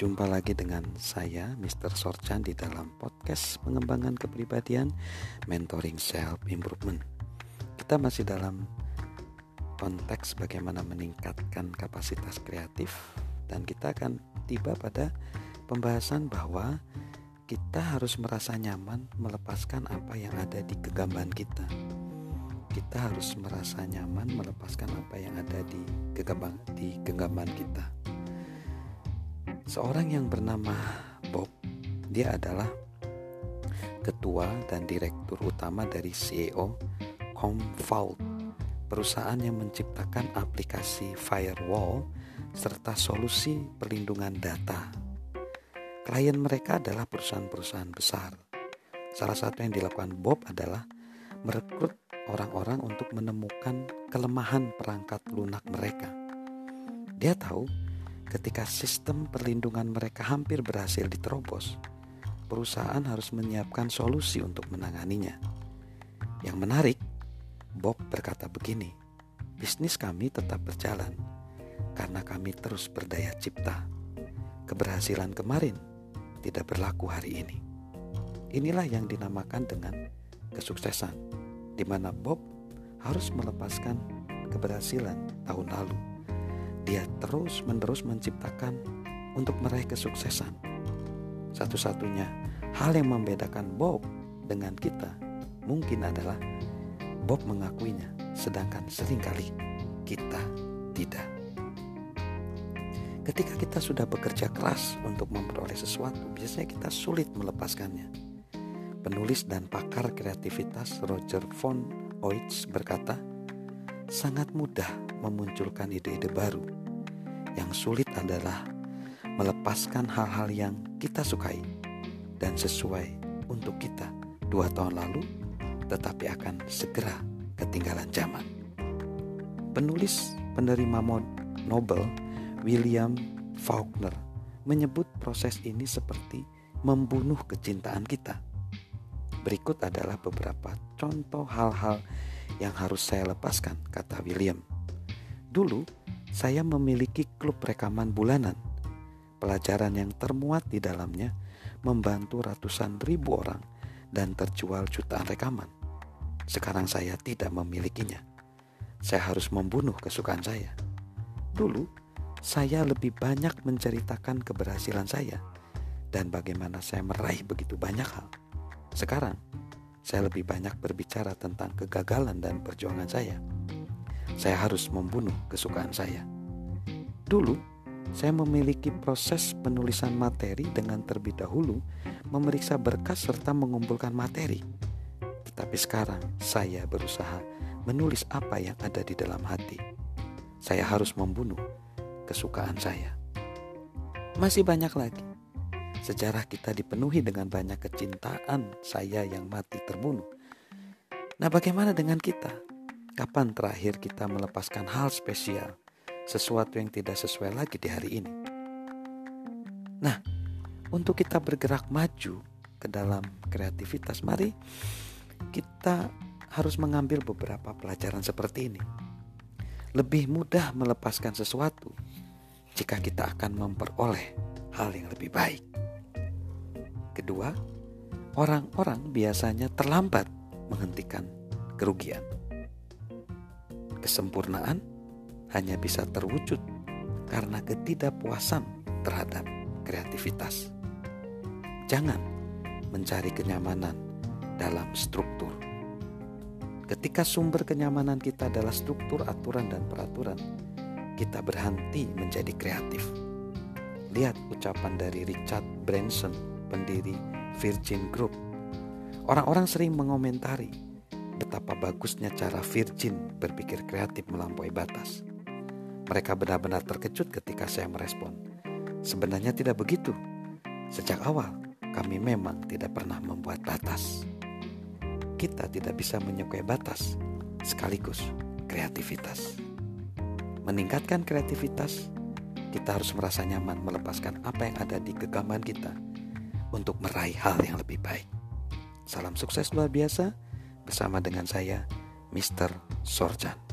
Jumpa lagi dengan saya, Mr. Sorchan, di dalam podcast pengembangan kepribadian Mentoring Self Improvement. Kita masih dalam konteks bagaimana meningkatkan kapasitas kreatif dan kita akan tiba pada pembahasan bahwa kita harus merasa nyaman melepaskan apa yang ada di kegambaan kita kita harus merasa nyaman melepaskan apa yang ada di genggaman di genggaman kita. Seorang yang bernama Bob, dia adalah ketua dan direktur utama dari CEO Comvault, perusahaan yang menciptakan aplikasi firewall serta solusi perlindungan data. Klien mereka adalah perusahaan-perusahaan besar. Salah satu yang dilakukan Bob adalah merekrut orang-orang untuk menemukan kelemahan perangkat lunak mereka. Dia tahu ketika sistem perlindungan mereka hampir berhasil diterobos, perusahaan harus menyiapkan solusi untuk menanganinya. Yang menarik, Bob berkata begini, bisnis kami tetap berjalan karena kami terus berdaya cipta. Keberhasilan kemarin tidak berlaku hari ini. Inilah yang dinamakan dengan kesuksesan di mana Bob harus melepaskan keberhasilan tahun lalu. Dia terus-menerus menciptakan untuk meraih kesuksesan. Satu-satunya hal yang membedakan Bob dengan kita mungkin adalah Bob mengakuinya, sedangkan sering kali kita tidak. Ketika kita sudah bekerja keras untuk memperoleh sesuatu, biasanya kita sulit melepaskannya Penulis dan pakar kreativitas Roger von Oitz berkata, sangat mudah memunculkan ide-ide baru. Yang sulit adalah melepaskan hal-hal yang kita sukai dan sesuai untuk kita dua tahun lalu, tetapi akan segera ketinggalan zaman. Penulis penerima Nobel William Faulkner menyebut proses ini seperti membunuh kecintaan kita Berikut adalah beberapa contoh hal-hal yang harus saya lepaskan, kata William. Dulu, saya memiliki klub rekaman bulanan. Pelajaran yang termuat di dalamnya membantu ratusan ribu orang dan terjual jutaan rekaman. Sekarang saya tidak memilikinya. Saya harus membunuh kesukaan saya. Dulu, saya lebih banyak menceritakan keberhasilan saya dan bagaimana saya meraih begitu banyak hal. Sekarang, saya lebih banyak berbicara tentang kegagalan dan perjuangan saya. Saya harus membunuh kesukaan saya. Dulu, saya memiliki proses penulisan materi dengan terlebih dahulu memeriksa berkas serta mengumpulkan materi. Tetapi sekarang saya berusaha menulis apa yang ada di dalam hati. Saya harus membunuh kesukaan saya. Masih banyak lagi Sejarah kita dipenuhi dengan banyak kecintaan saya yang mati terbunuh. Nah, bagaimana dengan kita? Kapan terakhir kita melepaskan hal spesial, sesuatu yang tidak sesuai lagi di hari ini? Nah, untuk kita bergerak maju ke dalam kreativitas, mari kita harus mengambil beberapa pelajaran seperti ini. Lebih mudah melepaskan sesuatu jika kita akan memperoleh hal yang lebih baik. Kedua, orang-orang biasanya terlambat menghentikan kerugian. Kesempurnaan hanya bisa terwujud karena ketidakpuasan terhadap kreativitas. Jangan mencari kenyamanan dalam struktur. Ketika sumber kenyamanan kita adalah struktur, aturan, dan peraturan, kita berhenti menjadi kreatif. Lihat ucapan dari Richard Branson pendiri Virgin Group. Orang-orang sering mengomentari betapa bagusnya cara Virgin berpikir kreatif melampaui batas. Mereka benar-benar terkejut ketika saya merespon. Sebenarnya tidak begitu. Sejak awal, kami memang tidak pernah membuat batas. Kita tidak bisa menyukai batas, sekaligus kreativitas. Meningkatkan kreativitas, kita harus merasa nyaman melepaskan apa yang ada di genggaman kita untuk meraih hal yang lebih baik. Salam sukses luar biasa bersama dengan saya, Mr. Sorjan.